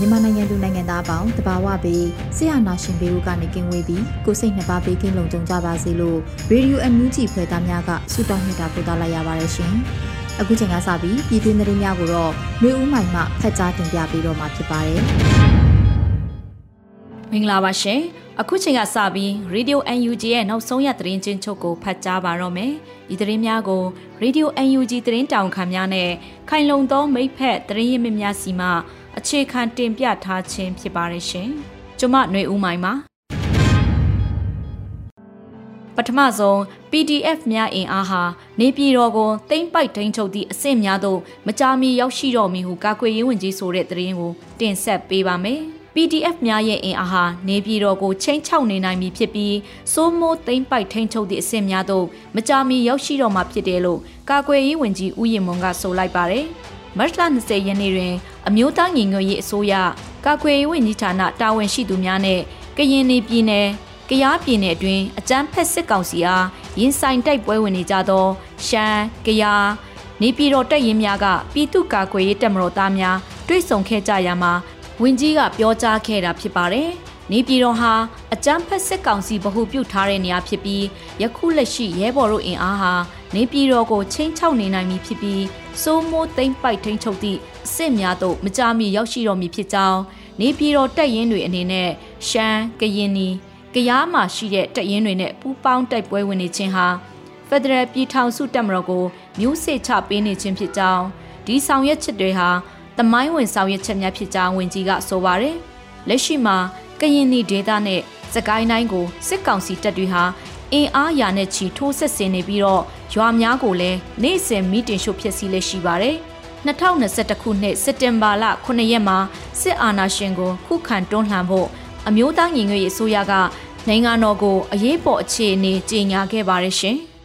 မြန်မာနိုင်ငံသူနိုင်ငံသားအပေါင်းတဘာဝပေးဆရာနာရှင်ပေတို့ကနေကင်းဝေးပြီးကိုစိတ်နှစ်ပါးပေးကင်းလုံခြုံကြပါစေလို့ရေဒီယိုအန်ယူဂျီဖွဲ့သားများကဆုတောင်းမြတ်တာပို့သလိုက်ရပါတယ်ရှင်။အခုချိန်ကစပြီးပြည်တွင်းသတင်းများကိုတော့မျိုးဦးမိုင်မှဖတ်ကြားတင်ပြပေးတော့မှာဖြစ်ပါတယ်။မင်္ဂလာပါရှင်။အခုချိန်ကစပြီး Radio UNG ရဲ့နောက်ဆုံးရသတင်းချင်းချုပ်ကိုဖတ်ကြားပါတော့မယ်။ဒီသတင်းများကို Radio UNG သတင်းတောင်ခံများနဲ့ခိုင်လုံသောမိဖက်သတင်းရင်းမြစ်များစီမှ အခြေခံတင်ပြထားခြင်းဖြစ်ပါတယ်ရှင်။ကျွန်မຫນွေဦးမိုင်ပါပထမဆုံး PDF များအင်အားဟာနေပြည်တော်ကိုတိမ့်ပိုက်ထိန်ချုပ်သည့်အဆင့်များသို့မကြာမီရောက်ရှိတော်မူဟုကာကွယ်ရေးဝန်ကြီးဆိုတဲ့သတင်းကိုတင်ဆက်ပေးပါမယ်။ PDF များရဲ့အင်အားဟာနေပြည်တော်ကိုချိန်ချောက်နေနိုင်ပြီဖြစ်ပြီးစိုးမိုးသိမ့်ပိုက်ထိန်ချုပ်သည့်အဆင့်များသို့မကြာမီရောက်ရှိတော်မှာဖြစ်တယ်လို့ကာကွယ်ရေးဝန်ကြီးဦးရင်မွန်ကဆိုလိုက်ပါတယ်။မတ်လ20ရက်နေ့တွင် အမျိုးသားညီညွတ်ရေးအစိုးရကာကွယ်ရေးဝန်ကြီးဌာနတာဝန်ရှိသူများနဲ့ကရင်ပြည်နယ်ကရားပြည်နယ်အတွင်းအကြမ်းဖက်စစ်ကောင်စီအားရင်ဆိုင်တိုက်ပွဲဝင်နေကြသောရှမ်းကရားနေပြည်တော်တပ်ရင်းများကပြည်သူ့ကာကွယ်ရေးတပ်မတော်သားများတွေ့ဆုံခဲ့ကြရမှာဝန်ကြီးကပြောကြားခဲ့တာဖြစ်ပါတယ်။နေပြည်တော်ဟာအကြမ်းဖက်စစ်ကောင်စီဗဟုပြုထားတဲ့နေရာဖြစ်ပြီးယခုလက်ရှိရဲဘော်တို့အင်အားဟာ နေပြည်တော်ကိုချင်းချောက်နေနိုင်ပြီဖြစ်ပြီးစိုးမိုးသိမ့်ပိုက်ထိန်ချုပ်သည့်အစ်စ်များသို့မကြာမီရောက်ရှိတော်မူဖြစ်ကြောင်းနေပြည်တော်တပ်ရင်းတွေအနေနဲ့ရှမ်းကရင်နီကရားမှာရှိတဲ့တပ်ရင်းတွေနဲ့ပူးပေါင်းတိုက်ပွဲဝင်နေခြင်းဟာဖက်ဒရယ်ပြည်ထောင်စုတပ်မတော်ကိုမျိုးစေ့ချပေးနေခြင်းဖြစ်ကြောင်းဒီဆောင်ရွက်ချက်တွေဟာတမိုင်းဝင်ဆောင်ရွက်ချက်များဖြစ်ကြောင်းဝန်ကြီးကဆိုပါတယ်လက်ရှိမှာကရင်နီဒေသနဲ့စကိုင်းတိုင်းကိုစစ်ကောင်စီတပ်တွေဟာ အင်အားရာနဲ့ချီထိုးဆက်ဆင်နေပြီးတော့ရွာများကိုလည်းနေ့စဉ်မီတင်ရှို့ဖြစ်စီလက်ရှိပါတယ်။2021ခုနှစ်စက်တင်ဘာလ9ရက်မှာစစ်အာဏာရှင်ကိုခုခံတွန်းလှန်ဖို့အမျိုးသားညီညွတ်ရေးအစိုးရကနိုင်ငံတော်ကိုအရေးပေါ်အခြေအနေကြေညာခဲ့ပါတယ်ရှင်။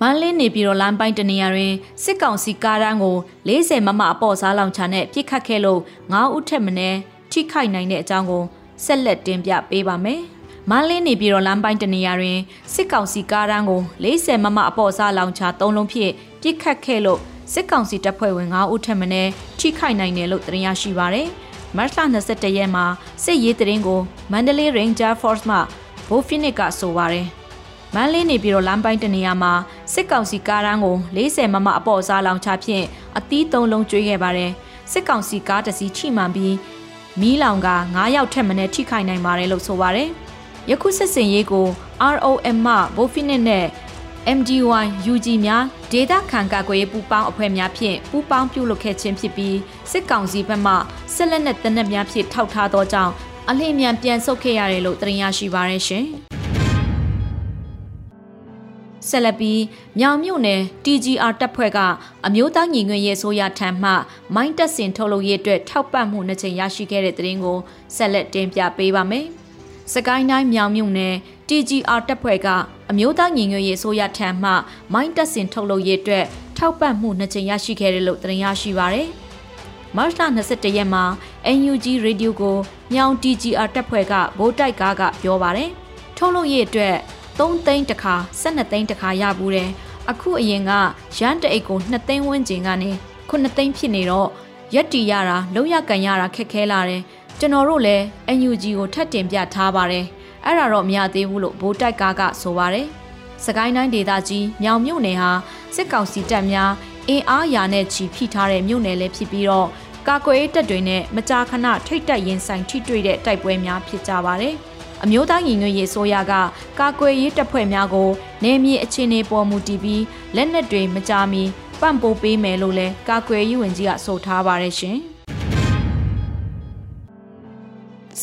မန်လေးနေပြည်တော်လမ်းပိုင်းတနေရာတွင်စစ်ကောင်စီကားတန်းကို40မမအပေါ်စားလောင်ချနဲ့ပြစ်ခတ်ခဲ့လို့9ဦးထက်မနည်းထိခိုက်နိုင်တဲ့အကြောင်းကိုဆက်လက်တင်ပြပေးပါမယ်။ မန်းလင်းနေပြည်တော်လမ်းပိုင်းတနေရာတွင်စစ်ကောင်စီကားတန်းကို40မမအပေါ်စားလောင်ချ3လုံးဖြင့်ပြစ်ခတ်ခဲ့လို့စစ်ကောင်စီတပ်ဖွဲ့ဝင်9ဦးထက်မနည်းထိခိုက်နိုင်တယ်လို့သတင်းရရှိပါရယ်။မတ်လ21ရက်မှာစစ်ရေးတရင်ကိုမန္တလေး Ranger Force မှဘိုးဖီနစ်ကဆိုပါရယ်။မန်းလေးနေပြည်တော်လမ်းပိုင်းတနေရာမှာစစ်ကောင်စီကားတန်းကို40မမအပေါ်စားလောင်ချဖြင့်အသီး3လုံးကျွေးခဲ့ပါတယ်။စစ်ကောင်စီကားတစ်စီးချိမှန်ပြီးမီးလောင်က9ယောက်ထက်မနည်းထိခိုက်နိုင်ပါတယ်လို့ဆိုပါရယ်။ ယခုစစ်စင်ရေးကို ROM မှဘိုဖီနစ်နဲ့ MDY UG များဒေတာခံကာကွယ်ရေးပူးပေါင်းအဖွဲ့များဖြင့်ပူးပေါင်းပြုလုပ်ခဲ့ခြင်းဖြစ်ပြီးစစ်ကောင်စီဘက်မှဆက်လက်နဲ့တနက်များဖြင့်ထောက်ထားသောကြောင့်အလင်းမြန်ပြန်ဆုတ်ခဲ့ရတယ်လို့သတင်းရရှိပါရရှင်။ဆက်လက်ပြီးမြောင်မြို့နယ် TGR တပ်ဖွဲ့ကအမျိုးသားညီညွတ်ရေးဆိုရထံမှမိုင်းတက်စင်ထုတ်လုပ်ရေးအတွက်ထောက်ပံ့မှုနှစ်ချိန်ရရှိခဲ့တဲ့သတင်းကိုဆက်လက်တင်ပြပေးပါမယ်။ စကိုင်းတိုင်းမြောင်မြုံနယ် TGR တပ်ဖွဲ့ကအမျိုးသားညီညွတ်ရေးအစိုးရထံမှမိုင်းတက်စင်ထုတ်လုပ်ရေးအတွက်ထောက်ပံ့မှုနှစ်ကြိမ်ရရှိခဲ့တယ်လို့သတင်းရရှိပါရယ်။မတ်လ21ရက်မှာ NUG Radio ကိုမြောင် TGR တပ်ဖွဲ့ကဗိုလ်တိုက်ကားကပြောပါရယ်။ထုတ်လုပ်ရေးအတွက်3သိန်းတခါ12သိန်းတခါရဘူးတယ်။အခုအရင်ကရန်တအိတ်ကို2သိန်းဝန်းကျင်ကနေ9သိန်းဖြစ်နေတော့ရက်တီရတာလုံးရကန်ရတာခက်ခဲလာတယ်။ ကျွန်တော်တို့လည်း NUG ကိုထပ်တင်ပြထားပါတယ်။အဲ့ဒါတော့မရသေးဘူးလို့ဗိုလ်တိုက်ကားကဆိုပါတယ်။စကိုင်းတိုင်းဒေသကြီးမြောင်မြို့နယ်ဟာစစ်ကောင်စီတပ်များအင်အားရာနဲ့ချီဖိထားတဲ့မြို့နယ်လည်းဖြစ်ပြီးတော့ကာကွယ်ရေးတပ်တွေနဲ့မကြာခဏထိတ်တက်ရင်ဆိုင်ထိတွေ့တဲ့တိုက်ပွဲများဖြစ်ကြပါတယ်။အမျိုးသားညီညွတ်ရေးဆိုရကကာကွယ်ရေးတပ်ဖွဲ့များကိုနေမြေအခြေအနေပေါ်မူတည်ပြီးလက်နက်တွေမကြာမီပံ့ပိုးပေးမယ်လို့လည်းကာကွယ်ရေးဝန်ကြီးကဆိုထားပါတယ်ရှင်။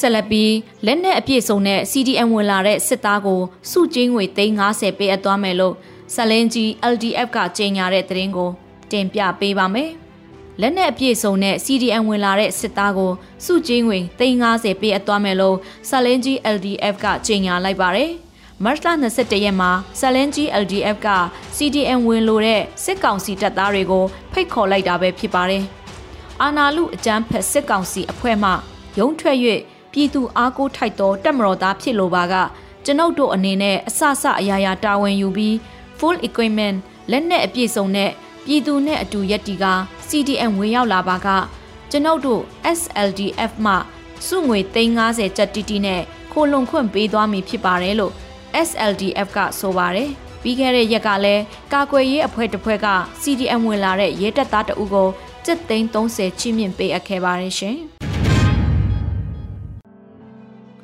ဆက်လက်ပြီးလက်နက်အပြည့်စုံတဲ့ CDM ဝင်လာတဲ့စစ်သားကိုစုချင်းငွေ350ပေးအပ်သွားမယ်လို့ဆလင်းကြီး LDF ကကြေညာတဲ့သတင်းကိုတင်ပြပေးပါမယ်။လက်နက်အပြည့်စုံတဲ့ CDM ဝင်လာတဲ့စစ်သားကိုစုချင်းငွေ350ပေးအပ်သွားမယ်လို့ဆလင်းကြီး LDF ကကြေညာလိုက်ပါတယ်။မတ်လ21ရက်မှာဆလင်းကြီး LDF က CDM ဝင်လို့တဲ့စစ်ကောင်စီတပ်သားတွေကိုဖိတ်ခေါ်လိုက်တာပဲဖြစ်ပါတယ်။အာနာလူအကြမ်းဖက်စစ်ကောင်စီအဖွဲ့မှရုံးထွက်၍ ပြည်သူအားကိုးထိုက်သောတက်မတော်သားဖြစ်လိုပါကကျွန်ုပ်တို့အနေနဲ့အဆအဆအရာရာတာဝန်ယူပြီး full equipment လက်နက်အပြည့်စုံနဲ့ပြည်သူနဲ့အတူရက်တီက CDM ဝင်ရောက်လာပါကကျွန်ုပ်တို့ SLDF မှစုငွေ350ကျပ်တီတီနဲ့ခိုလုံခွင့်ပေးသွားမည်ဖြစ်ပါတယ်လို့ SLDF ကဆိုပါတယ်ပြီးခဲ့တဲ့ရက်ကလည်းကာကွယ်ရေးအဖွဲ့တစ်ဖွဲ့က CDM ဝင်လာတဲ့ရဲတပ်သားတအုပ်ကိုကျပ်သိန်း30ချီးမြှင့်ပေးအပ်ခဲ့ပါတယ်ရှင်။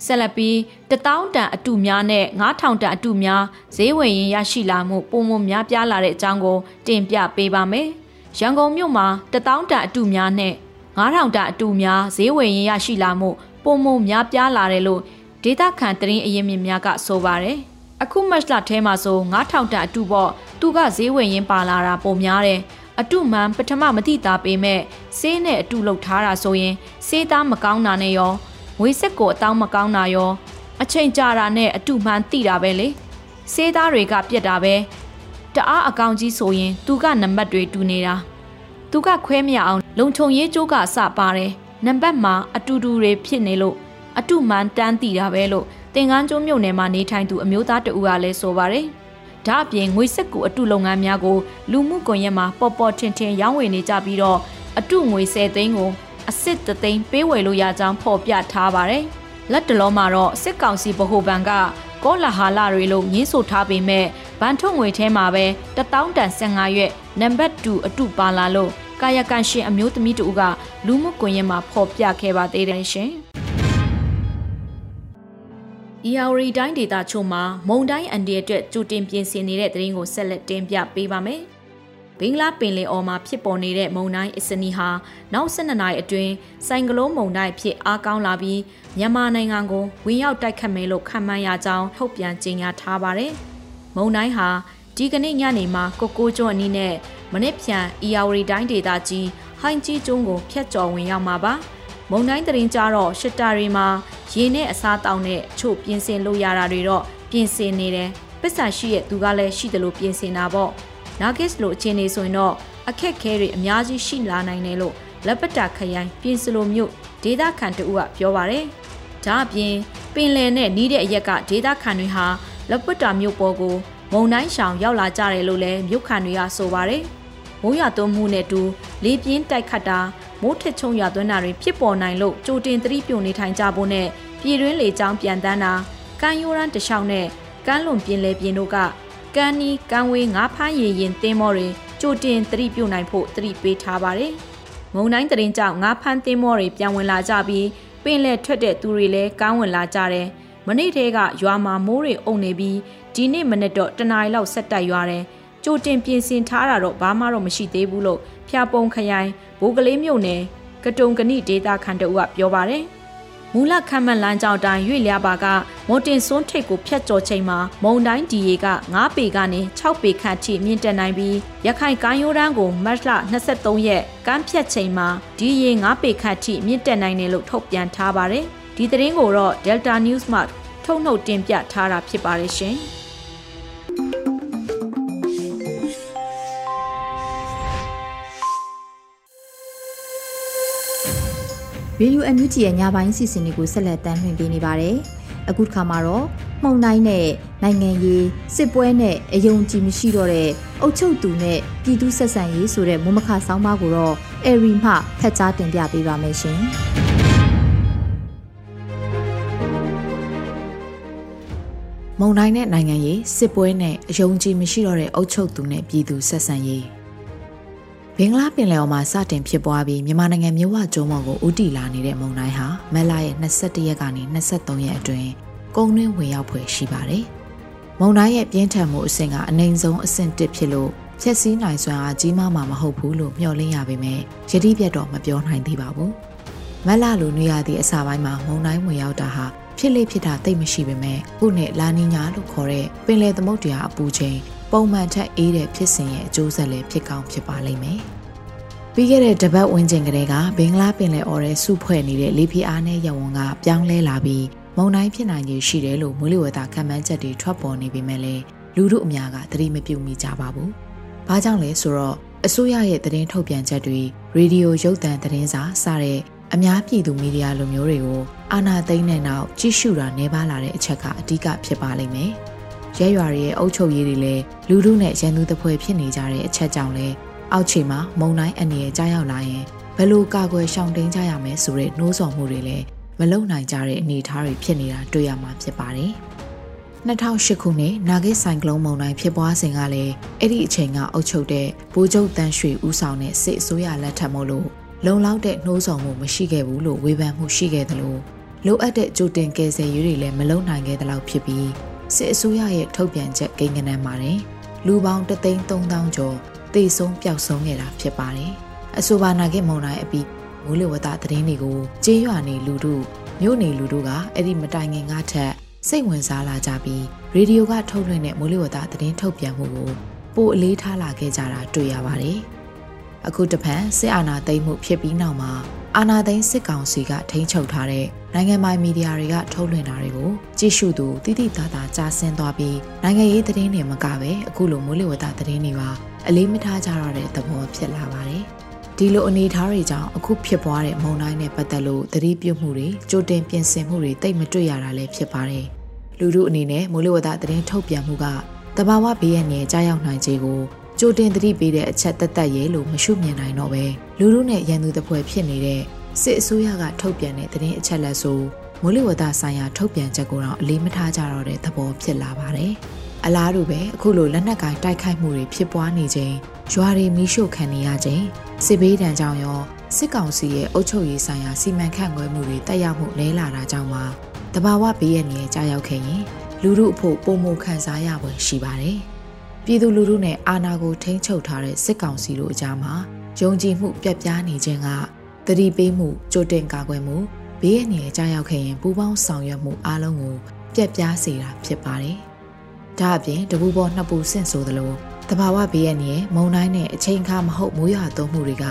ဆက်လက်ပြီးတထောင်တန်အတူများနဲ့9000တန်အတူများဈေးဝယ်ရင်ရရှိလာမှုပုံမများပြားလာတဲ့အကြောင်းကိုတင်ပြပေးပါမယ်။ရန်ကုန်မြို့မှာတထောင်တန်အတူများနဲ့9000တန်အတူများဈေးဝယ်ရင်ရရှိလာမှုပုံမများပြားလာတယ်လို့ဒေတာခန်တရင်အရင်မြင်များကဆိုပါတယ်။အခုမတ်လထဲမှာဆို9000တန်အတူပေါ့သူကဈေးဝယ်ရင်ပါလာတာပုံများတယ်။အတုမှန်ပထမမတိတာပေမဲ့ဆေးနဲ့အတုလောက်ထားတာဆိုရင်ဆေးသားမကောင်းတာနဲ့ရော ငွေစစ်ကိုအတောင်းမကောင်းတာရောအချိန်ကြာတာနဲ့အတူမှန်တိတာပဲလေစေးသားတွေကပြက်တာပဲတအားအကောင်ကြီးဆိုရင် သူကနံပါတ်တွေတူနေတာသူကခွဲမရအောင်လုံခြုံရေးကြိုးကအစပါတယ်နံပါတ်မှာအတူတူတွေဖြစ်နေလို့အတူမှန်တန်းတိတာပဲလို့တင်ကန်းကျိုးမြို့နယ်မှာနေထိုင်သူအမျိုးသားတဦးကလည်းဆိုပါတယ်ဒါအပြင်ငွေစစ်ကူအတုလုပ်ငန်းများကိုလူမှုကွန်ရက်မှာပေါ်ပေါ်ထင်ထင်ရောင်းဝယ်နေကြပြီးတော့အတုငွေ10သိန်းကို အစ်စ်တသိန်းပေးဝယ်လို့ရကြောင်းဖော်ပြထားပါတယ်။လက်တလုံးမှာတော့စစ်ကောင်စီဗဟိုဘဏ်ကကောလာဟာလာတွေလို့ညင်းဆိုထားပေမဲ့ဗန်ထုတ်ငွေထဲမှာပဲ1000တန်15ရွက်နံပါတ်2အတုပါလာလို့ကာယကံရှင်အမျိုးသမီးတူကလူမှုကွန်ရက်မှာဖော်ပြခဲ့ပါသေးတယ်ရှင်။ ERI တိုင်းဒေတာချို့မှာမုံတိုင်းအန်ဒီအတွက်ကြိုတင်ပြင်ဆင်နေတဲ့သတင်းကိုဆက်လက်တင်ပြပေးပါမယ်။ ဘင်္ဂလားပင်လယ်အော်မှာဖြစ်ပေါ်နေတဲ့မုန်တိုင်းအစ္စနီဟာနောက်12နာရီအတွင်းဆိုင်ကလုန်းမုန်တိုင်းဖြစ်အားကောင်းလာပြီးမြန်မာနိုင်ငံကိုဝင်ရောက်တိုက်ခတ်မယ်လို့ခန့်မှန်းရကြောင်းထုတ်ပြန်ကြေညာထားပါတယ်။မုန်တိုင်းဟာဒီကနေ့ညနေမှာကိုကိုကျွန်းအနီးနဲ့မနစ်ဖြန်အီယာဝရီတိုင်းဒေသကြီးဟိုင်းကြီးကျွန်းကိုဖျက်ကျော်ဝင်ရောက်မှာပါ။မုန်တိုင်းတရင်ကြတော့ရှစ်တာတွေမှာရေနဲ့အစားတောင်းနဲ့ချို့ပြင်ဆင်လို့ရတာတွေတော့ပြင်ဆင်နေတယ်။ပစ္စရှိရဲ့သူကလည်းရှိတယ်လို့ပြင်ဆင်တာပေါ့။ နာဂစ်လိုအခြေအနေဆိုရင်တော့အခက်ခဲတွေအများကြီးရှိလာနိုင်တယ်လို့လက်ပတာခရိုင်ပြင်စလိုမြို့ဒေသခံတူကပြောပါတယ်။ဒါအပြင်ပင်လယ်နဲ့နီးတဲ့အရက်ကဒေသခံတွေဟာလက်ပတာမြို့ပေါ်ကိုမုံတိုင်းရှောင်ရောက်လာကြတယ်လို့လည်းမြို့ခံတွေကဆိုပါတယ်။မိုးရွာသွန်းမှုနဲ့တူလေပြင်းတိုက်ခတ်တာမိုးထစ်ချုံရွာသွန်းတာတွေဖြစ်ပေါ်နိုင်လို့ကြိုတင်သတိပြုနေထိုင်ကြဖို့နဲ့ပြည်တွင်းလေကြောင်းပြန်တန်းတာကမ်းရိုးရမ်းတလျှောက်နဲ့ကမ်းလွန်ပြင်လေပြင်တို့က ကန်းနီကန်းဝေးငါးဖမ်းရည်ရင်တင်းမောတွေကြိုတင်သတိပြုနိုင်ဖို့သတိပေးထားပါတယ်။မုံတိုင်းတရင်ကြောင့်ငါးဖမ်းတင်းမောတွေပြန်ဝင်လာကြပြီးပင်လက်ထွက်တဲ့သူတွေလည်းကောင်းဝင်လာကြတယ်။မနေ့တည်းကရွာမှာမိုးတွေအုံနေပြီးဒီနေ့မနေ့တော့တနားရီလောက်ဆက်တက်ရွာတယ်။ကြိုတင်ပြင်ဆင်ထားတာတော့ဘာမှတော့မရှိသေးဘူးလို့ဖျာပုံခရိုင်ဘိုးကလေးမြို့နယ်ကတုံကနိဒေတာခန်တူကပြောပါတယ်။ မူလခမ်းမလမ်းကြောင်းတိုင်းရွေ့လျားပါကမော်တင်စွန်းထိပ်ကိုဖျက်ကျော်ချိန်မှာမုံတိုင်းဒီရေက9ပေကနေ6ပေခန့်ထိမြင့်တက်နိုင်ပြီးရခိုင်ကိုင်းရိုးတန်းကိုမတ်လ23ရက်ကမ်းဖြတ်ချိန်မှာဒီရေ9ပေခန့်ထိမြင့်တက်နိုင်တယ်လို့ထုတ်ပြန်ထားပါတယ်။ဒီသတင်းကိုတော့ Delta News မှထုတ်နှုတ်တင်ပြထားတာဖြစ်ပါတယ်ရှင်။ Radio NUG ရဲ့ညပိုင်းစီစဉ်တွေကိုဆက်လက်တင်ပြနေပါတယ်။အခုတစ်ခါမှာတော့မှုန်တိုင်းနဲ့နိုင်ငံရေးစစ်ပွဲနဲ့အယုံကြည်မရှိတော့တဲ့အုတ်ချုပ်သူနဲ့ပြည်သူဆက်ဆံရေးဆိုတဲ့မုံမခဆောင်းပါးကိုတော့အဲရီမှဖတ်ကြားတင်ပြပေးပါမယ်ရှင်။မုံတိုင်းတဲ့နိုင်ငံရေးစစ်ပွဲနဲ့အယုံကြည်မရှိတော့တဲ့အုပ်ချုပ်သူနဲ့ပြည်သူဆက်ဆံရေး ဘင်္ဂလားပင်လယ်အော်မှာစတင်ဖြစ်ပွားပြီးမြန်မာနိုင်ငံမြို့ဝကျုံးမော်ကိုဦးတည်လာနေတဲ့မုံတိုင်းဟာမက်လာရဲ့21ရက်ကနေ23ရက်အတွင်းကုန်းတွင်းဝင်ရောက်ဖွယ်ရှိပါတယ်။မုံတိုင်းရဲ့ပြင်းထန်မှုအဆင့်ကအနိုင်ဆုံးအဆင့်1ဖြစ်လို့ဖြက်စီးနိုင်စွမ်းအားကြီးမားမှာမဟုတ်ဘူးလို့မျှော်လင့်ရပေမဲ့ယတိပြတ်တော့မပြောနိုင်သေးပါဘူး။မက်လာလိုနေရသည့်အစာပိုင်းမှာမုံတိုင်းဝင်ရောက်တာဟာဖြစ်လေဖြစ်တာတိတ်မရှိပေမဲ့ခုနှစ်လာနီညာလို့ခေါ်တဲ့ပင်လယ်သမုဒ္ဒရာအပူချိန် ပုံမှန်ထက်အေးတဲ့ဖြစ်စဉ်ရဲ့အကျိုးဆက်လည်းဖြစ်ကောင်းဖြစ်ပါလိမ့်မယ်။ပြီးခဲ့တဲ့တပတ်ဝန်းကျင်ကလေးကဘင်္ဂလားပင်လယ်အော်ရဲစုဖွဲ့နေတဲ့လေပြင်းအားနဲ့ရဝံကပြောင်းလဲလာပြီးမုန်တိုင်းဖြစ်နိုင်ခြေရှိတယ်လို့မိုးလေဝသခန့်မှန်းချက်တွေထွက်ပေါ်နေပေမဲ့လည်းလူတို့အများကသတိမပြုမိကြပါဘူး။ဘာကြောင့်လဲဆိုတော့အစိုးရရဲ့သတင်းထုတ်ပြန်ချက်တွေရေဒီယိုရုပ်သံသတင်းစာစတဲ့အများပြည်သူမီဒီယာလိုမျိုးတွေကိုအာဏာသိမ်းတဲ့နောက်ကြည့်ရှုတာနှဲပါလာတဲ့အချက်ကအဓိကဖြစ်ပါလိမ့်မယ်။ ရဲရွာတွေရဲ့အုပ်ချုပ်ရေးတွေလည်းလူထုနဲ့ရန်သူတပွဲဖြစ်နေကြတဲ့အချက်ကြောင့်လဲအောက်ခြေမှာမုံတိုင်းအနေနဲ့ကြားရောက်လာရင်ဘယ်လိုကာကွယ်ရှောင်တိန်ကြရမယ်ဆိုတဲ့နှိုးဆော်မှုတွေလည်းမလုံနိုင်ကြတဲ့အနေအထားတွေဖြစ်နေတာတွေ့ရမှာဖြစ်ပါတယ်။2008ခုနှစ်နာဂစ်ဆိုင်ကလုန်းမုန်တိုင်းဖြစ်ပွားစဉ်ကလည်းအဲ့ဒီအချိန်ကအုပ်ချုပ်တဲ့ဘိုးချုပ်တန်းရွှေဦးဆောင်တဲ့စစ်အစိုးရလက်ထက်မို့လို့လုံလောက်တဲ့နှိုးဆော်မှုမရှိခဲ့ဘူးလို့ဝေဖန်မှုရှိခဲ့တယ်လို့လိုအပ်တဲ့ကြိုတင်ကယ်ဆယ်ရေးတွေလည်းမလုံနိုင်ခဲ့တဲ့လောက်ဖြစ်ပြီး စစ်အစိုးရရဲ့ထုတ်ပြန်ချက်ကိန်းဂဏန်းပါတယ်လူပေါင်း33000ကျော်သေဆုံးပျောက်ဆုံးခဲ့တာဖြစ်ပါတယ်အဆိုပါနာဂစ်မုန်တိုင်းအပြီးမိုးလေဝသသတင်းတွေကိုကျေးရွာနေလူတို့မြို့နေလူတို့ကအဲ့ဒီမတိုင်ခင်ကထက်စိတ်ဝင်စားလာကြပြီးရေဒီယိုကထုတ်လွှင့်တဲ့မိုးလေဝသသတင်းထုတ်ပြန်မှုကိုပိုအလေးထားလာခဲ့ကြတာတွေ့ရပါတယ်။အခုတဖန်စစ်အာဏာသိမ်းမှုဖြစ်ပြီးနောက်မှာ အာဏာသိမ်းစစ်ကောင်စီကထိန်းချုပ်ထားတဲ့နိုင်ငံပိုင်မီဒီယာတွေကထုတ်လွှင့်တာတွေကိုကြည့်ရှုသူတိတိသားသားကြားဆင်းသွားပြီးနိုင်ငံရေးသတင်းတွေမကပဲအခုလိုမိုးလေဝသသတင်းတွေပါအလေးမထားကြရတဲ့သဘောဖြစ်လာပါတယ်။ဒီလိုအနေအထားတွေကြောင့်အခုဖြစ်ပွားတဲ့မုန်တိုင်းနဲ့ပတ်သက်လို့သတိပြုမှုတွေကြိုတင်ပြင်ဆင်မှုတွေတိတ်မတွေ့ရတာလည်းဖြစ်ပါတယ်။လူလူအနေနဲ့မိုးလေဝသသတင်းထုတ်ပြန်မှုကတဘာဝဘေးရန်ရဲ့ကြားရောက်နိုင်ခြေကို ကြိုတင်သတိပေးတဲ့အချက်သက်သက်ရဲလို့မရှုမြင်နိုင်တော့ပဲလူလူနဲ့ရန်သူတပွဲဖြစ်နေတဲ့စစ်အစိုးရကထုတ်ပြန်တဲ့သတင်းအချက်လက်ဆိုမိုးလေဝသဆိုင်ရာထုတ်ပြန်ချက်ကိုတော့အလေးမထားကြတော့တဲ့သဘောဖြစ်လာပါတယ်။အလားတူပဲအခုလိုလက်နက်ကင်တိုက်ခိုက်မှုတွေဖြစ်ပွားနေချိန်ရွာတွေမီးရှို့ခံနေရခြင်းစစ်ဘေးဒဏ်ကြောင့်ရောစစ်ကောင်စီရဲ့အုပ်ချုပ်ရေးဆိုင်ရာစီမံခန့်ခွဲမှုတွေတက်ရောက်မှုနည်းလာတာကြောင့်ပါတဘာဝဘေးရန်ရဲ့ကြားရောက်ခဲ့ရင်လူမှုအဖို့ပုံမှုခံစားရပွင့်ရှိပါတယ်။ ပြည်သူလူထုနဲ့အာဏာကိုထိန်းချုပ်ထားတဲ့စစ်ကောင်စီတို့အကြားမှာယုံကြည်မှုပြတ်ပြားနေခြင်းကတတိပေးမှုကြိုတင်ကာကွယ်မှုဘေးရန်ရဲ့ကြားရောက်ခဲ့ရင်ပူပေါင်းဆောင်ရွက်မှုအလုံးကိုပြတ်ပြားစေတာဖြစ်ပါတယ်။ဒါအပြင်တပူပေါ်နှစ်ပူဆင့်ဆိုသလိုတဘာဝဘေးရန်ရဲ့မုံတိုင်းနဲ့အချိန်ခါမဟုတ်မိုးရွာသွန်းမှုတွေက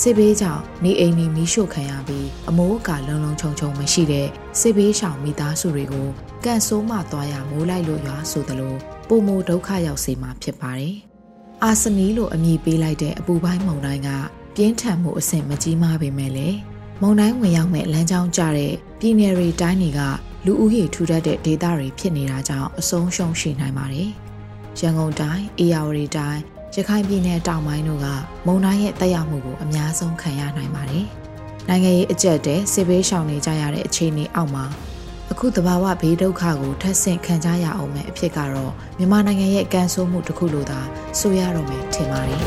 စစ်ဘေးကြောင့်နေအိမ်တွေမီးရှို့ခံရပြီးအမိုးအကာလုံလုံခြုံခြုံမရှိတဲ့စစ်ဘေးရှောင်မိသားစုတွေကိုကန်ဆိုးမှသွားရမိုးလိုက်လို့ရွာဆိုသလို ပုံမိုဒုက္ခရောက်စေမှာဖြစ်ပါတယ်။အာဆနီလို့အမည်ပေးလိုက်တဲ့အပူပိုင်းမုံတိုင်းကပြင်းထန်မှုအဆင့်မကြီးမားပေမဲ့လည်းမုံတိုင်းဝင်ရောက်မဲ့လမ်းကြောင်းကျတဲ့ပြည်နယ်တွေတိုင်းတွေကလူဦးရေထူထပ်တဲ့ဒေသတွေဖြစ်နေတာကြောင့်အဆုံးရှုံးရှိနိုင်ပါတယ်။ရန်ကုန်တိုင်း၊အေရဝတီတိုင်း၊ရခိုင်ပြည်နယ်တောင်ပိုင်းတို့ကမုံတိုင်းရဲ့တက်ရောက်မှုကိုအများဆုံးခံရနိုင်ပါတယ်။နိုင်ငံရေးအကြက်တဲ့စစ်ဘေးရှောင်နေကြရတဲ့အခြေအနေအောက်မှာ အခုတဘာဝဘေးဒုက္ခကိုထပ်ဆင့်ခံကြရအောင်မဲ့အဖြစ်ကတော့မြန်မာနိုင်ငံရဲ့ကံဆိုးမှုတစ်ခုလိုသာဆိုရတော့မယ်ထင်ပါတယ်။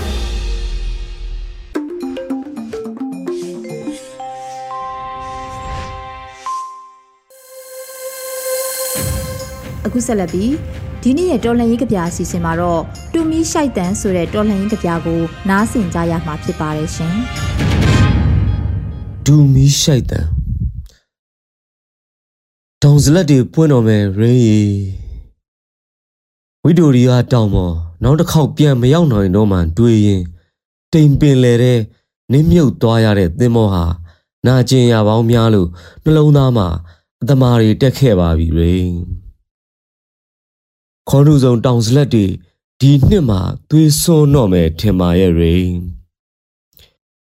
အခုဆက်လက်ပြီးဒီနေ့ရဲ့တော်လှန်ရေးကြပြအစီအစဉ်မှာတော့တူမီရှိုက်တန်ဆိုတဲ့တော်လှန်ရေးကြပြကိုနားဆင်ကြရမှာဖြစ်ပါတယ်ရှင်။တူမီရှိုက်တန် တောင်စလက်တွေပွင့်တော်မယ်ရင်းရီဝိဒိုရီယာတောင်ပေါ်နောက်တစ်ခေါက်ပြန်မရောက်နိုင်တော့မှတွေးရင်တိမ်ပင်လေတဲ့နင်းမြုပ်သွားရတဲ့သင်္ဘောဟာနာကျင်ရပေါင်းများလို့နှလုံးသားမှာအတမာတွေတက်ခဲ့ပါပြီရင်းခေါင်းထုစုံတောင်စလက်တွေဒီနှစ်မှာသွေးစွန်းတော့မယ်ထင်ပါရဲ့ရိ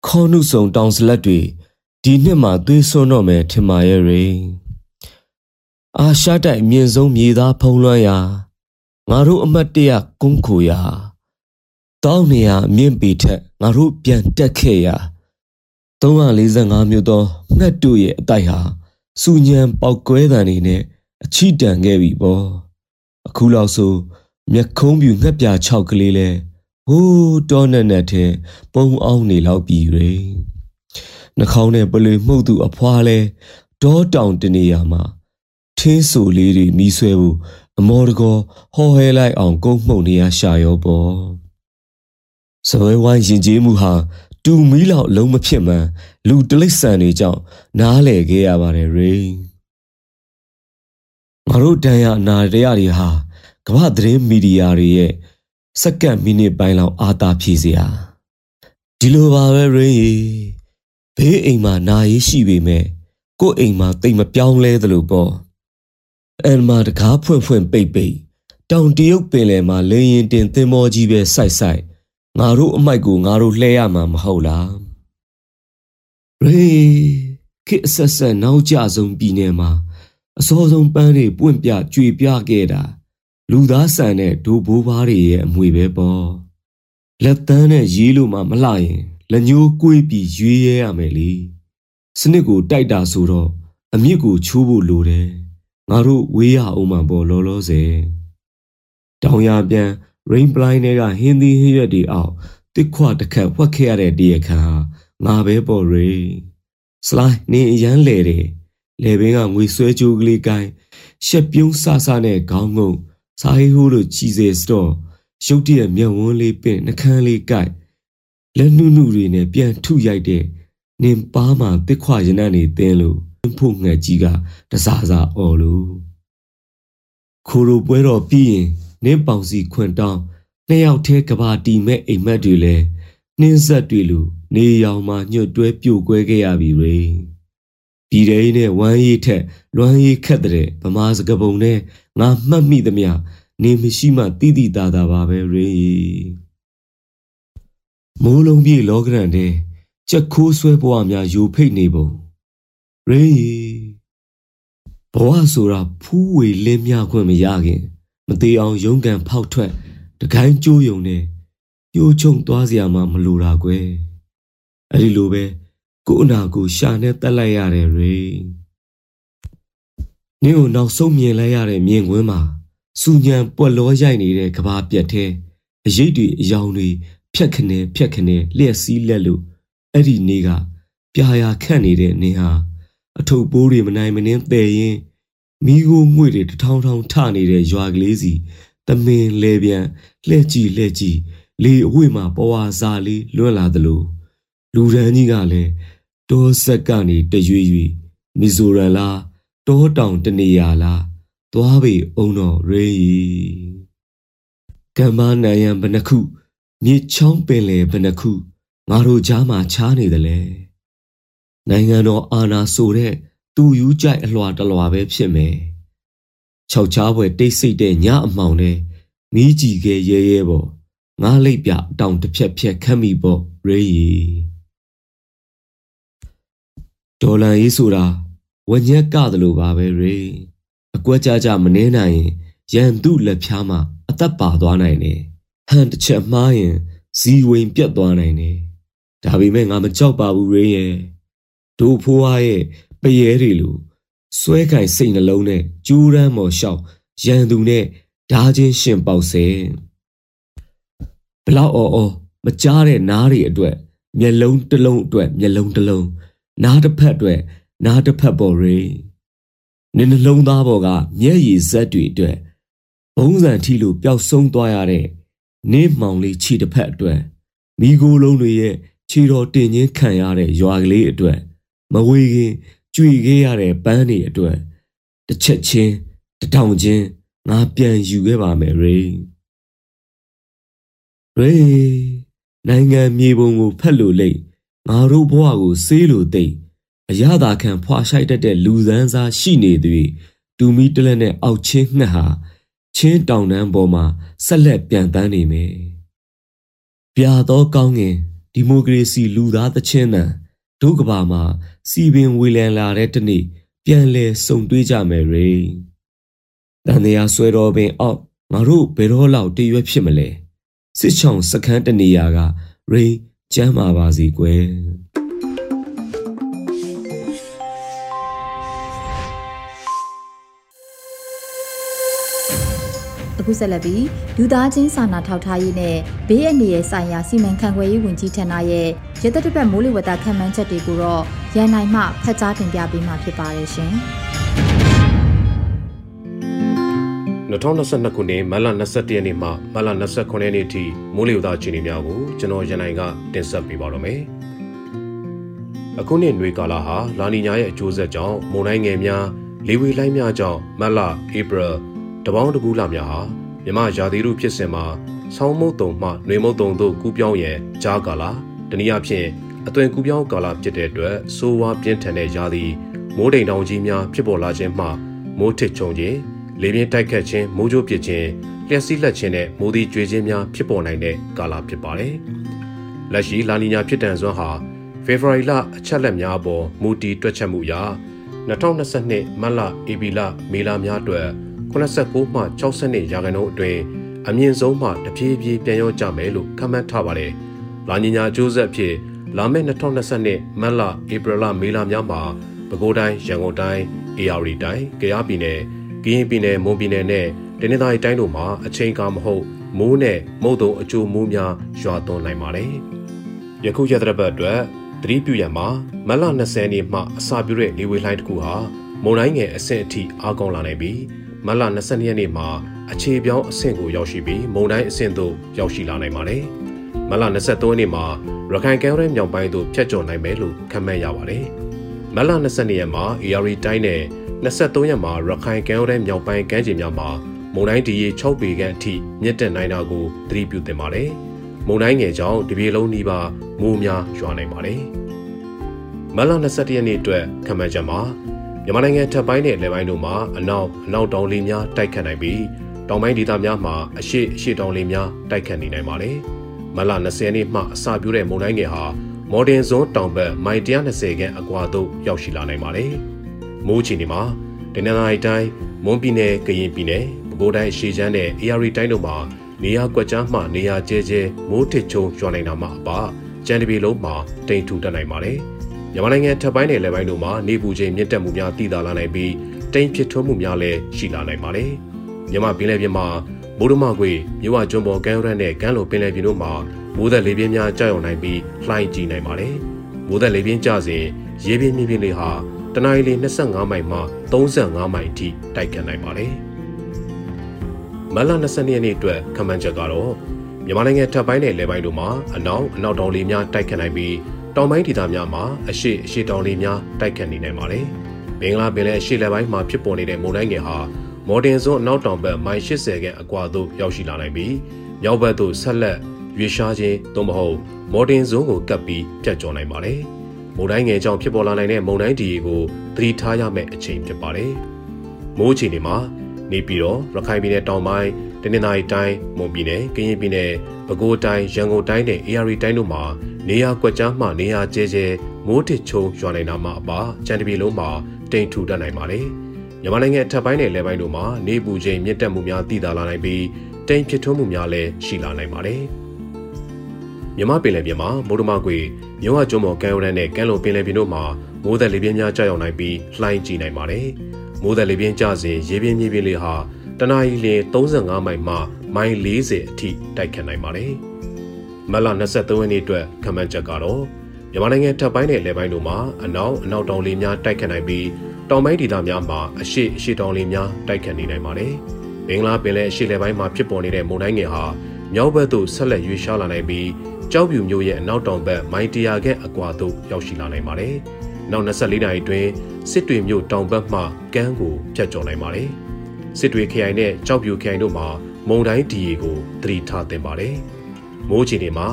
ခေါင်းထုစုံတောင်စလက်တွေဒီနှစ်မှာသွေးစွန်းတော့မယ်ထင်ပါရဲ့ရိ အာရှတိုက်အမြင့်ဆုံးမြေသားဖုံးလွှမ်းရာငါတို့အမတ်တရကုန်းခိုရာတောင်းနေရအမြင့်ပေထက်ငါတို့ပြန်တက်ခဲ့ရာ345မြို့သောငှက်တို့ရဲ့အတိုက်ဟာစူညံပေါက်ကွဲတံတွေနဲ့အချီတန်ခဲ့ပြီပေါ့အအခုလောက်ဆိုမျက်ခုံးပြူငှက်ပြ6ကလေးလဲဟိုးတောနဲ့နဲ့ထဲပုံအောင်နေလောက်ပြီရေနှာခေါင်းနဲ့ပလွေမှုတ်သူအဖွားလဲတောတောင်တနေရာမှာ ထင်းဆူလေးတွေမီးဆွဲဖို့အမော်တကောဟော်ဟဲလိုက်အောင်ကုန်းမှုန်နေရရှာရောပေါ့စပွဲဝိုင်းရင်ကျေးမှုဟာတူမီးလောက်လုံးမဖြစ်မှန်လူတလိษံတွေကြောင့်နားလေခဲ့ရပါတယ်ရေငါတို့တန်ရအနာတရားတွေဟာကမ္ဘာသတင်းမီဒီယာတွေရဲ့စက္ကန့်မိနစ်ပိုင်းလောက်အာသာဖြည့်စရာဒီလိုပါပဲရင်းရီဘေးအိမ်မှာနာရေးရှိပေမဲ့ကို့အိမ်မှာတိတ်မပြောင်းလဲသလိုပေါ့ အန်မာတကားဖွင့်ဖွင့်ပိတ်ပိတ်တောင်တရုတ်ပင်လယ်မှာလင်းရင်တင်သင်္ဘောကြီးပဲစိုက်စိုက်ငါတို့အမိုက်ကိုငါတို့လှဲရမှာမဟုတ်လားရေခေအဆက်ဆက်နောက်ကျဆုံးပြည်နယ်မှာအစောဆုံးပန်းတွေပွင့်ပြကြွေပြခဲ့တာလူသားဆန်တဲ့ဒိုးဘိုးဘားတွေရဲ့အမွေပဲပေါ့လက်တန်းနဲ့ရေးလို့မှမလှရင်လက်ညှိုးကွေးပြီးရွေးရဲရမယ်လေစနစ်ကိုတိုက်တာဆိုတော့အမြစ်ကိုချိုးဖို့လိုတယ် ငါတို့ဝေးရအောင်မှပေါ့လောလောဆယ်တောင်ရပြန် rain blind တွေကဟင်းသီးဟင်းရွက်တွေအောက်တစ်ခွတစ်ခတ်ဝှက်ခဲ့ရတဲ့တရခါငါပဲပေါ့ရေစလိုက်နေအရန်လေတယ်လေဘင်းကငွေဆွဲကြိုးကလေးကိုင်းရှက်ပြုံးဆဆနဲ့ခေါင်းငုံစာဟိဟိုးလိုကြီးစေစတော့ရုတ်တရက်မျက်ဝန်းလေးပင့်နှကန်းလေးကိုက်လက်နုနုတွေနဲ့ပြန်ထုရိုက်တဲ့နင်ပါးမှာတစ်ခွရနံ့နေတင်းလို့ ဖို့ငှက်ကြီးကတစားစားအော်လို့ခိုးလိုပွဲတော်ပြီးရင်နင်းပေါင်စီခွန်တောင်းနှစ်ယောက်ထဲကဘာတီမဲ့အိမ်မက်တွေလဲနှင်းဆက်တွေလူနေရောင်မှာညွတ်တွဲပြိုကွဲခဲ့ရပြီရေပြည်တဲ့နဲ့ဝမ်းရည်ထက်လွမ်းရည်ခက်တဲ့ဗမာစကပုံနဲ့ငါမှတ်မိသမျှနေမရှိမှတိတိတာတာပါပဲရေမိုးလုံးပြေလောကရန်တဲ့ကြက်ခိုးဆွဲဘဝများယူဖိတ်နေပုံ ရေဘဝဆိုတာဖူးဝေလင်းမြခွင့်မရခင်မသေးအောင်ရုန်းကန်ဖောက်ထွက်တကိုင်းကျိုးယုံနဲ့ညှိုးချုံသွားစရာမှမလိုတာကွယ်အဲ့ဒီလိုပဲကို့အနာကိုရှာနဲ့တက်လိုက်ရတယ်ရေနင်းကိုနောက်ဆုံးမြင်လိုက်ရတဲ့မြင်ကွင်းမှာစူညံပွက်လောရိုက်နေတဲ့ကဘာပြက်သေးအရေးတွေအယောင်တွေဖြက်ခနဲဖြက်ခနဲလျက်စီးလက်လို့အဲ့ဒီနေ့ကပြာရာခန့်နေတဲ့နင်းဟာ အထုပ်ပိုးတွေမနိုင်မနှင်းပယ်ရင်မိโกငွေတွေတထောင်ထောင်ထနေတဲ့ရွာကလေးစီတမင်လဲပြန်လှဲ့ကြည့်လှဲ့ကြည့်လေအဝိမှာပဝါစာလေးလွတ်လာသလိုလူရန်ကြီးကလည်းတောဆက်ကနေတရွေ့ရွေ့မီဇိုရန်လားတောတောင်တနေရလားသွားပြီအုံတော်ရေးကမ္ဘာနိုင်ရန်ဘဏခုမြေချောင်းပင်လေဘဏခုငါတို့ကြားမှာချားနေတယ်လေ နိုင်ငံတော်အာဏာဆိုတဲ့သူယူကြိုက်အလွာတလွာပဲဖြစ်မယ်။ခြောက်ချားပွဲတိတ်ဆိတ်တဲ့ညအမှောင်နဲ့မီးကြည့်ခဲရဲရဲပေါ်ငားလိပ်ပြအတောင်တစ်ဖြက်ဖြက်ခတ်မိပေါ့ရေရီဒေါ်လာရေးဆိုတာဝညက်ကသလိုပါပဲရေအကွက်ကြကြမနှင်းနိုင်ရင်ရန်သူလက်ဖြားမှာအသက်ပါသွားနိုင်တယ်ဟန်တစ်ချက်မှားရင်ဇီဝင်ပြတ်သွားနိုင်တယ်ဒါပေမဲ့ငါမကြောက်ပါဘူးရေရဲ့ ဒို့ဖိုးအားရဲ့ပရဲတွေလိုစွဲကင်စိတ်နှလုံးနဲ့ကျူးရမ်းမော်လျှောက်ရန်သူနဲ့ဓာချင်းရှင်ပေါက်စဲဘလောက်အော်အော်မကြားတဲ့နားတွေအတွက်မျက်လုံးတစ်လုံးအတွက်မျက်လုံးတစ်လုံးနားတစ်ဖက်အတွက်နားတစ်ဖက်ပေါ်ရေနင်းနှလုံးသားပေါ်ကမျက်ရည်ဇက်တွေအတွက်ဘုံစံထီလိုပျောက်ဆုံးသွားရတဲ့နေမောင်လေးခြေတစ်ဖက်အတွက်မိโกလုံးတွေရဲ့ခြေတော်တင်ချင်းခံရတဲ့ရွာကလေးအတွက် မဝေခင်ကြွေခဲ့ရတဲ့ပန်းတွေအတွက်တစ်ချက်ချင်းတထောင်ချင်းငါပြန်ယူခဲ့ပါမယ်ရေရေနိုင်ငံမြေပုံကိုဖက်လို့လိမ့်ငါတို့ဘဝကိုဆေးလို့သိမ့်အရသာခံဖွာရှိုက်တတ်တဲ့လူစန်းစားရှိနေသည်တူမီတလက်နဲ့အောက်ချင်းငှက်ဟာချင်းတောင်တန်းပေါ်မှာဆက်လက်ပြန်တန်းနေမယ်ပြာသောကောင်းငင်ဒီမိုကရေစီလူသားသချင်းတန် ဒုကဘာမှာစီပင်ဝေလန်လာတဲ့တနေ့ပြန်လဲစုံတွေးကြမယ်ရေတန်တရားဆွဲတော်ပင်အောက်ငါတို့ဘယ်တော့လောက်တရွက်ဖြစ်မလဲစစ်ချောင်စခန်းတနေရာကရိကျမ်းမာပါစီကွယ် အခုဆက်လက်ပြီးလူသားချင်းစာနာထောက်ထားရေးနဲ့ဘေးအန္တရာယ်ဆိုင်ရာစီမံခန့်ခွဲရေးဝန်ကြီးဌာနရဲ့ရသက်တစ်ပတ်မိုးလေဝသခန့်မှန်းချက်တွေကိုတော့ရန်နိုင်မှဖတ်ကြားတင်ပြပေးမှာဖြစ်ပါတယ်ရှင်။2022ခုနှစ်မတ်လ22ရက်နေ့မှမတ်လ29ရက်နေ့ထိမိုးလေဝသအခြေအနေများကိုကျွန်တော်ရန်နိုင်ကတင်ဆက်ပေးပါတော့မယ်။အခုနှစ်ຫນွေကာလဟာလာနီညာရဲ့အကျိုးဆက်ကြောင့်မုန်တိုင်းငယ်များလေဝေလှိုင်းများကြောင့်မတ်လဧပြီ တပေါင်းတကူလများဟာမြမရာသီဥတုဖြစ်စဉ်မှာဆောင်းမုတ်တုံမှနှွေမုတ်တုံတို့ကူးပြောင်းရန်ကြားကာလတနည်းအားဖြင့်အသွင်ကူးပြောင်းကာလဖြစ်တဲ့အတွက်စိုးဝါပြင်းထန်တဲ့ရာသီမိုးတိမ်တောင်ကြီးများဖြစ်ပေါ်လာခြင်းမှမိုးထစ်ချုံခြင်းလေပြင်းတိုက်ခတ်ခြင်းမိုးကြိုးပစ်ခြင်းလျှက်စီးလက်ခြင်းနဲ့မိုးသီးကြွေခြင်းများဖြစ်ပေါ်နိုင်တဲ့ကာလဖြစ်ပါတယ်။လက်ရှိလာနီညာဖြစ်တန်စွမ်းဟာဖေဖော်ဝါရီလအချက်လက်များအပေါ်မူတည်တွက်ချက်မှုအရ2022မတ်လဧပြီလမေလများအတွက် 89မှ62ရာခိုင်နှုန်းအတွင်းအမြင့်ဆုံးမှတဖြည်းဖြည်းပြန်ရောကြမယ်လို့ခန့်မှန်းထားပါတယ်။လာနီညာအကျိုးဆက်ဖြစ်လာမယ့်2022မတ်လဧပြီလမေလများမှာပဲခူးတိုင်းရန်ကုန်တိုင်းအေရရီတိုင်းကယားပြည်နယ်ကရင်ပြည်နယ်မွန်ပြည်နယ်နဲ့တနင်္သာရီတိုင်းတို့မှာအချိန်ကာမဟုတ်မိုးနဲ့မုတ်တုံအကျိုးမိုးများရွာသွန်းနိုင်ပါတယ်။ယခုရက်သတ္တပတ်အတွက်သတိပြုရမှာမတ်လ20နေ့မှအစာပြုတဲ့လေဝေလှိုင်းတစ်ခုဟာမုန်တိုင်းငယ်အဆင့်အထိအားကောင်းလာနိုင်ပြီး မတ်လ22ရက်နေ့မှာအခြေပြောင်းအဆင့်ကိုရောက်ရှိပြီးမုန်တိုင်းအဆင့်သို့ရောက်ရှိလာနိုင်ပါတယ်။မတ်လ23ရက်နေ့မှာရခိုင်ကမ်းရိုးမြောက်ပိုင်းသို့ဖြတ်ကျော်နိုင်မယ်လို့ခန့်မှန်းရပါတယ်။မတ်လ22ရက်မှာ AR တိုင်းနဲ့23ရက်မှာရခိုင်ကမ်းရိုးမြောက်ပိုင်းကမ်းခြေများမှာမုန်တိုင်းဒီရေ6ပေခန့်အထိမြင့်တက်နိုင်တာကိုသတိပြုသင့်ပါတယ်။မုန်တိုင်းငယ်ကြောင့်တပြေလုံးနီးပါးမိုးများရွာနိုင်ပါတယ်။မတ်လ22ရက်နေ့အတွက်ခန့်မှန်းချက်မှာ မြန်မာနိုင်ငံထပ်ပိုင်းနဲ့လယ်ပိုင်းတို့မှာအနောက်အနောက်တောင်လေများတိုက်ခတ်နိုင်ပြီးတောင်ပိုင်းဒေသများမှာအရှိအရှိတောင်လေများတိုက်ခတ်နေနိုင်ပါတယ်။မလ20ရက်နေ့မှအစပြုတဲ့မုန်တိုင်းငယ်ဟာမော်ဒင်ဇွန်တောင်ဘက်မိုင်120ခန့်အကွာသို့ရောက်ရှိလာနိုင်ပါတယ်။မိုးချီနေမှာတနင်္လာရီတိုင်းမွန်ပြည်နယ်ကရင်ပြည်နယ်ပဲခူးတိုင်းရှေချမ်းနဲ့ AR တိုင်းတို့မှာနေရာကွက်ကြားမှနေရာကျဲကျဲမိုးထစ်ချုံရွာနိုင်တာမှအပကြံတပြည်လုံးမှာတိမ်ထူတက်နိုင်ပါတယ်။ မြန်မာနိုင်ငံထပ်ပိုင်းနယ်လယ်ပိုင်းတို့မှာနေပူချိန်မြင့်တက်မှုများတည်တာလာနိုင်ပြီးတိမ်ဖြစ်ထွန်းမှုများလည်းရှိလာနိုင်ပါတယ်။မြန်မာပင်လယ်ပြင်မှာမိုးဒမကွေမြဝကျွန်းပေါ်ကမ်းရိုးနဲ့ကမ်းလိုပင်လယ်ပြင်တို့မှာမိုးသက်လေပြင်းများကြောက်ရွံ့နိုင်ပြီးလှိုင်းကြီးနိုင်ပါတယ်။မိုးသက်လေပြင်းကျစဉ်ရေပြင်းမြင့်ပြင်းလေးဟာတနအီလ25မိုင်မှ35မိုင်အထိတိုက်ခတ်နိုင်ပါတယ်။မလ22ရက်နေ့အတွက်ခန့်မှန်းချက်ကတော့မြန်မာနိုင်ငံထပ်ပိုင်းနယ်လယ်ပိုင်းတို့မှာအနောက်အနောက်တောင်လေများတိုက်ခတ်နိုင်ပြီး တောင်ပိုင်းဒေသများမှာအရှိအရှိတောင်လေးများတိုက်ခတ်နေနိုင်ပါတယ်။ဘင်္ဂလားပင်လယ်အရှိလက်ပိုင်းမှာဖြစ်ပေါ်နေတဲ့မုန်တိုင်းငယ်ဟာမော်ဒင်ဇွန်အနောက်တောင်ဘက်မိုင်80ခန့်အကွာသို့ရောက်ရှိလာနိုင်ပြီးမြောက်ဘက်သို့ဆက်လက်ရွေ့ရှားခြင်းသို့မဟုတ်မော်ဒင်ဇွန်ကိုကပ်ပြီးပြတ်ကျော်နိုင်ပါတယ်။မုန်တိုင်းငယ်ကြောင့်ဖြစ်ပေါ်လာနိုင်တဲ့မုန်တိုင်းဒီကိုသတိထားရမယ့်အချိန်ဖြစ်ပါတယ်။မိုးအခြေအနေမှာနေပြည်တော်ရခိုင်ပြည်နယ်တောင်ပိုင်း တနင်္သာရီတိုင်းမွန်ပြည်နယ်ကရင်ပြည်နယ်ပဲခူးတိုင်းရန်ကုန်တိုင်းနဲ့ AR တိုင်းတို့မှာနေရာကွက်ကြားမှနေရာကျဲကျဲမိုးထစ်ချုံရွာနိုင်တာမှအပါကြံတပြေလုံးမှာတိမ်ထူတတ်နိုင်ပါတယ်။မြန်မာနိုင်ငံအထက်ပိုင်းနဲ့လယ်ပိုင်းတို့မှာနေပူချိန်မြင့်တက်မှုများတည်တာလာနိုင်ပြီးတိမ်ဖြစ်ထွန်းမှုများလည်းရှိလာနိုင်ပါတယ်။မြမပင်လယ်ပြင်မှာမိုးဒမကွေမြဝကျွန်းပေါ်ကမ်းရိုးတန်းနဲ့ကမ်းလွန်ပင်လယ်ပြင်တို့မှာမိုးသက်လေပြင်းများကျရောက်နိုင်ပြီးလှိုင်းကြီးနိုင်ပါတယ်။မိုးသက်လေပြင်းကျစဉ်ရေပြင်းမြေပြင်းလေးဟာ တနအီလ35မိုင်မှမိုင်40အထိတိုက်ခတ်နိုင်ပါတယ်။မတ်လ23ရက်နေ့အတွက်ခန့်မှန်းချက်ကတော့မြန်မာနိုင်ငံထပ်ပိုင်းနဲ့လယ်ပိုင်းတို့မှာအနောက်အနောက်တောင်လေများတိုက်ခတ်နိုင်ပြီးတောင်ပိုင်းဒေသများမှာအရှိအရှိတောင်လေများတိုက်ခတ်နေနိုင်ပါတယ်။ဘင်္ဂလားပင်လယ်အရှိလယ်ပိုင်းမှာဖြစ်ပေါ်နေတဲ့မုန်တိုင်းငယ်ဟာမြောက်ဘက်သို့ဆက်လက်ရွေ့လျားလာနိုင်ပြီးကြောက်ဖြူမြို့ရဲ့အနောက်တောင်ဘက်မိုင်တရာခန့်အကွာသို့ရောက်ရှိလာနိုင်ပါတယ်။နောက်24နာရီအတွင်းစစ်တွေမြို့တောင်ဘက်မှကမ်းကိုဖြတ်ကျော်နိုင်ပါတယ်။ စစ်တွေခရိုင်နဲ့ကြောက်ဖြူခရိုင်တို့မှာမုန်တိုင်းဒီရီကိုသတိထားသင့်ပါတယ်။မိုးချီနေမှာ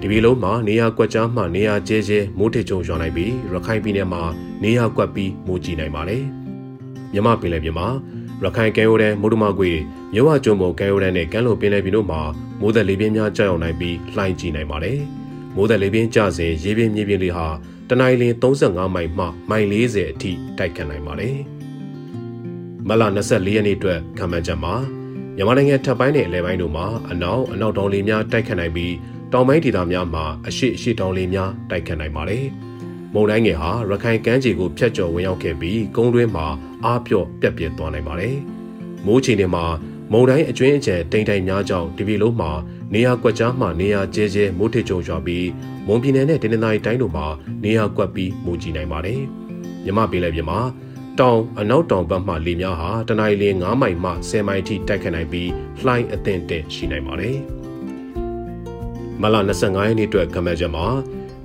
ဒီပြည်လုံးမှာနေရာကွက်ကြားမှနေရာကျဲကျဲမိုးထစ်ချုံရွာနိုင်ပြီးရခိုင်ပြည်နယ်မှာနေရာကွက်ပြီးမိုးကြီးနိုင်ပါတယ်။မြမပင်လယ်ပြင်မှာရခိုင်ကမ်းရိုးတန်းမိုးဒမကွေမြဝကျွန်းပေါ်ကမ်းရိုးတန်းနဲ့ကမ်းလွန်ပင်လယ်ပြင်တို့မှာမိုးသက်လေပြင်းများကျရောက်နိုင်ပြီးလှိုင်းကြီးနိုင်ပါတယ်။မိုးသက်လေပြင်းကျစဉ်ရေပြင်းမြေပြင်းလေးဟာတနအီလ35မိုင်မှမိုင်40အထိတိုက်ခတ်နိုင်ပါတယ်။ မလ24ရက်နေ့အတွက်ခံမှန်းချက်မှာမြန်မာနိုင်ငံထပ်ပိုင်းနဲ့အလဲပိုင်းတို့မှာအနောက်အနောက်တောင်လေများတိုက်ခတ်နိုင်ပြီးတောင်ပိုင်းဒေသများမှာအရှိအရှိတောင်လေများတိုက်ခတ်နိုင်ပါတယ်။မုန်တိုင်းငယ်ဟာရခိုင်ကမ်းခြေကိုဖျက်ကျော်ဝင်ရောက်ခဲ့ပြီးကုန်းတွင်းမှာအားပြော့ပြက်ပြက်သွားနိုင်ပါတယ်။မိုးချိန်တွေမှာမမုန်တိုင်းအကျွင်းအကျယ်တိမ်တိုင်များကြောင့်ဒီပြည်လုံးမှာနေရာကွက်ကြားမှနေရာကျဲကျဲမိုးထစ်ကြုံရွာပြီးမွန်ပြည်နယ်နဲ့တင်းနင်္သာရီတိုင်းတို့မှာနေရာကွက်ပြီးမူကြည်နိုင်ပါတယ်။မြမပြည်လည်းပြည်မှာ တောင်အနောက်တောင်ဘက်မှလေများဟာတနအီလ9မိုင်မှ10မိုင်ထိတိုက်ခတ်နိုင်ပြီးလှိုင်းအသင့်တင်ရှိနိုင်ပါတယ်။မလ25ရက်နေ့အတွက်ကမ္ဘာချက်မှာ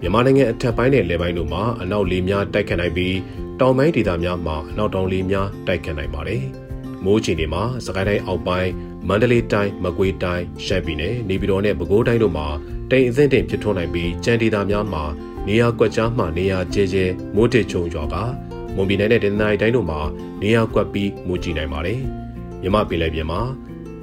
မြန်မာနိုင်ငံအထက်ပိုင်းနဲ့လယ်ပိုင်းတို့မှာအနောက်လေများတိုက်ခတ်နိုင်ပြီးတောင်ပိုင်းဒေသများမှာအနောက်တောင်လေများတိုက်ခတ်နိုင်ပါတယ်။မိုးချီတွေမှာစကိုင်းတိုင်းအောက်ပိုင်းမန္တလေးတိုင်းမကွေးတိုင်းရှမ်းပြည်နယ်နေပြည်တော်နဲ့ပဲခူးတိုင်းတို့မှာတိမ်အသင့်တင်ဖြစ်ထွန်းနိုင်ပြီးကြံဒေသများမှာနေရာကွက်ကြားမှနေရာကျဲကျဲမိုးထစ်ချုံရွာက မွန်ပြည်နယ်နဲ့ဒင်းနိုင်တိုင်းတို့မှာနေရာကွက်ပြီးမူကြည်နိုင်ပါတယ်။မြမပင်လယ်ပြင်မှာ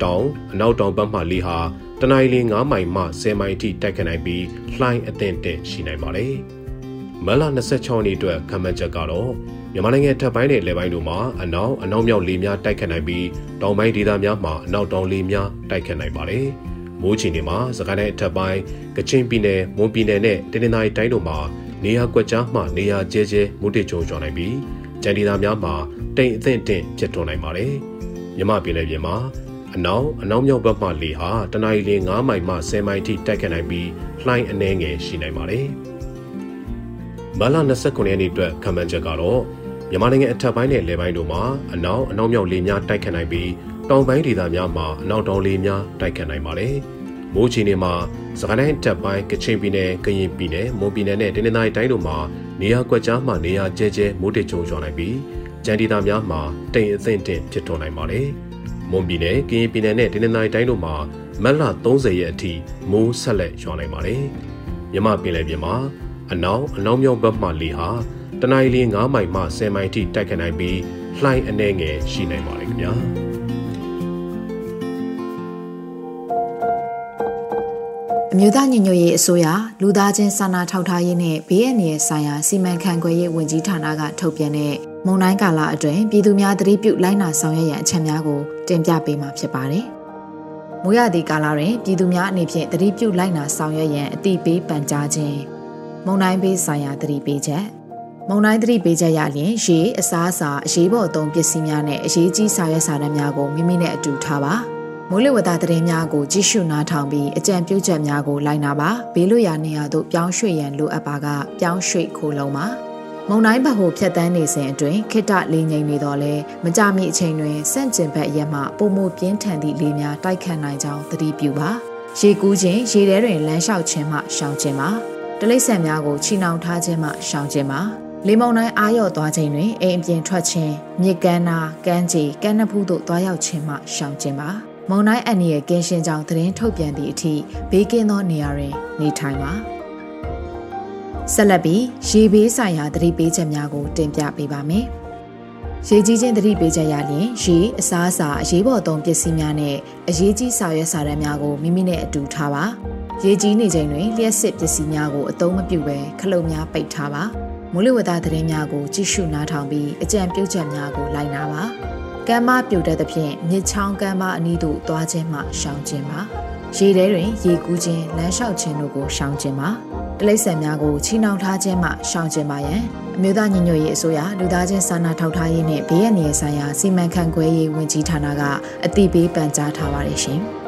တောင်အနောက်တောင်ဘက်မှလေဟာတနအီလ9မိုင်မှ10မိုင်အထိတိုက်ခတ်နိုင်ပြီးလှိုင်းအသင့်တင်ရှိနိုင်ပါတယ်။မလ26ရက်နေ့အတွက်ခန့်မှန်းချက်ကတော့မြန်မာနိုင်ငံထပ်ပိုင်းနဲ့လယ်ပိုင်းတို့မှာအနောက်အနောက်မြောက်လေများတိုက်ခတ်နိုင်ပြီးတောင်ပိုင်းဒေသများမှာအနောက်တောင်လေများတိုက်ခတ်နိုင်ပါတယ်။မိုးချီနေမှာစကိုင်းတိုင်းအထက်ပိုင်းကချင်ပြည်နယ်မွန်ပြည်နယ်နဲ့တနင်္သာရီတိုင်းတို့မှာ နေရာကွက်ကြားမှနေရာကျဲကျဲမိုးတိတ်ကြုံကျော်နိုင်ပြီးကြံဒေသများမှာတိမ်အသင့်တင့်ဖြစ်ထွန်းနိုင်ပါတယ်။မြမပြည်နယ်ပြင်မှာအနောက်အနောက်မြောက်ဘက်မှလေဟာတနအီလ9မိုင်မှ10မိုင်ထိတိုက်ခတ်နိုင်ပြီးလှိုင်းအနှဲငယ်ရှိနိုင်ပါတယ်။မလ29ရက်နေ့အတွက်ခံမှန်းချက်ကတော့မြန်မာနိုင်ငံအထက်ပိုင်းနဲ့လယ်ပိုင်းတို့မှာအနောက်အနောက်မြောက်လေများတိုက်ခတ်နိုင်ပြီးတောင်ပိုင်းဒေသများမှာအနောက်တောင်လေများတိုက်ခတ်နိုင်ပါတယ်။ မိုးချီနေမှာစကိုင်းတိုင်းတပ်ပိုင်းကချင်ပြည်နယ်ကရင်ပြည်နယ်မွန်ပြည်နယ်နဲ့တင်းနင်္သာရီတိုင်းတို့မှာနေရာကွက်ကြားမှနေရာကျဲကျဲမိုးတိတ်ချုံရွာနိုင်ပြီးကြံဒေသများမှာတိမ်အသင့်တင်ဖြစ်ထွန်းနိုင်ပါတယ်။မွန်ပြည်နယ်ကရင်ပြည်နယ်နဲ့တင်းနင်္သာရီတိုင်းတို့မှာမက်လ30ရက်အထိမိုးဆက်လက်ရွာနိုင်ပါတယ်။မြမပင်လယ်ပြင်မှာအနောက်အနောက်မြောက်ဘက်မှလေဟာတနအီလ9မိုင်မှ10မိုင်ထိတိုက်ခတ်နိုင်ပြီးလှိုင်းအနှဲငယ်ရှိနိုင်ပါတယ်ခင်ဗျာ။ အမျိုးသားညီညွတ်ရေးအစိုးရလူသားချင်းစာနာထောက်ထားရေးနဲ့ဘေးအန္တရာယ်ဆိုင်ရာစီမံခန့်ခွဲရေးဝန်ကြီးဌာနကထုတ်ပြန်တဲ့မုံတိုင်းကာလအတွင်းပြည်သူများသတိပြုလိုက်နာဆောင်ရွက်ရန်အချက်များကိုတင်ပြပေးမှာဖြစ်ပါတယ်။မိုးရသည့်ကာလတွင်ပြည်သူများအနေဖြင့်သတိပြုလိုက်နာဆောင်ရွက်ရန်အတိပေးပန်ကြားခြင်းမုံတိုင်းဘေးဆိုင်ရာသတိပေးချက်မုံတိုင်းသတိပေးချက်ရလျင်ရေအစားအစာအရေးပေါ်အသုံးပစ္စည်းများနဲ့အရေးကြီးစာရွက်စာတမ်းများကိုမိမိနဲ့အတူထားပါ။ မိုးလေဝသသတင်းများကိုကြည့်ရှုနားထောင်ပြီးအကြံပြုချက်များကိုလိုက်နာပါဘေးလွတ်ရာနေရာသို့ပြောင်းရွှေ့ရန်လိုအပ်ပါကပြောင်းရွှေ့ခိုးလုံးပါမုံတိုင်းဘဟုဖြတ်တန်းနေစဉ်အတွင်းခိတလေးငိမ့်နေတော့လဲမကြမီအချိန်တွင်စန့်ကျင်ဘက်ရက်မှပုံမပြင်းထန်သည့်လေများတိုက်ခတ်နိုင်ကြောင်းသတိပြုပါရေကူးခြင်းရေထဲတွင်လမ်းလျှောက်ခြင်းမှရှောင်ခြင်းပါတလိမ့်ဆန်များကိုချီနှောင်ထားခြင်းမှရှောင်ခြင်းပါလေမုံတိုင်းအာရော့သွားခြင်းတွင်အိမ်အပြင်ထွက်ခြင်းမြစ်ကမ်းနာကမ်းခြေကမ်းနဖူးသို့သွားရောက်ခြင်းမှရှောင်ခြင်းပါ မုံတိုင်းအန်နီရဲ့ကင်းရှင်းကြောင်းသတင်းထုတ်ပြန်သည့်အထိဘေးကင်းသောနေရာတွင် နေထိုင်ပါဆက်လက်ပြီးရေဘေးဆိုင်ရာသတိပေးချက်များကို တင်ပြပေးပါမယ်။ရေကြီးခြင်းသတိပေးချက်ရလျင်ရေအစားအစာအရေးပေါ်သုံးပစ္စည်းများနဲ့အရေးကြီးစာရွက်စာတမ်းများကိုမိမိနဲ့အတူထားပါ။ရေကြီးနေချိန်တွင်လျှက်စစ်ပစ္စည်းများကိုအသုံးမပြုဘဲခလုတ်များပိတ်ထားပါ။မိုးလေဝသသတင်းများကိုကြည့်ရှုနားထောင်ပြီးအကြံပြုချက်များကိုလိုက်နာပါ။ ကမ်းမပြိုတဲ့သဖြင့်မြစ်ချောင်းကမ်းမအနီးသို့သွားခြင်းမှရှောင်ခြင်းပါရေထဲတွင်ရေကူးခြင်းလမ်းလျှောက်ခြင်းတို့ကိုရှောင်ခြင်းပါတလိษံများကိုချီနှောင်ထားခြင်းမှရှောင်ခြင်းပါယံအမျိုးသားညီညွတ်ရေးအစိုးရလူသားချင်းစာနာထောက်ထားရေးနဲ့ဘေးအန္တရာယ်ဆိုင်ရာစီမံခန့်ခွဲရေးဝန်ကြီးဌာနကအသိပေးပန်ကြားထားပါတယ်ရှင်။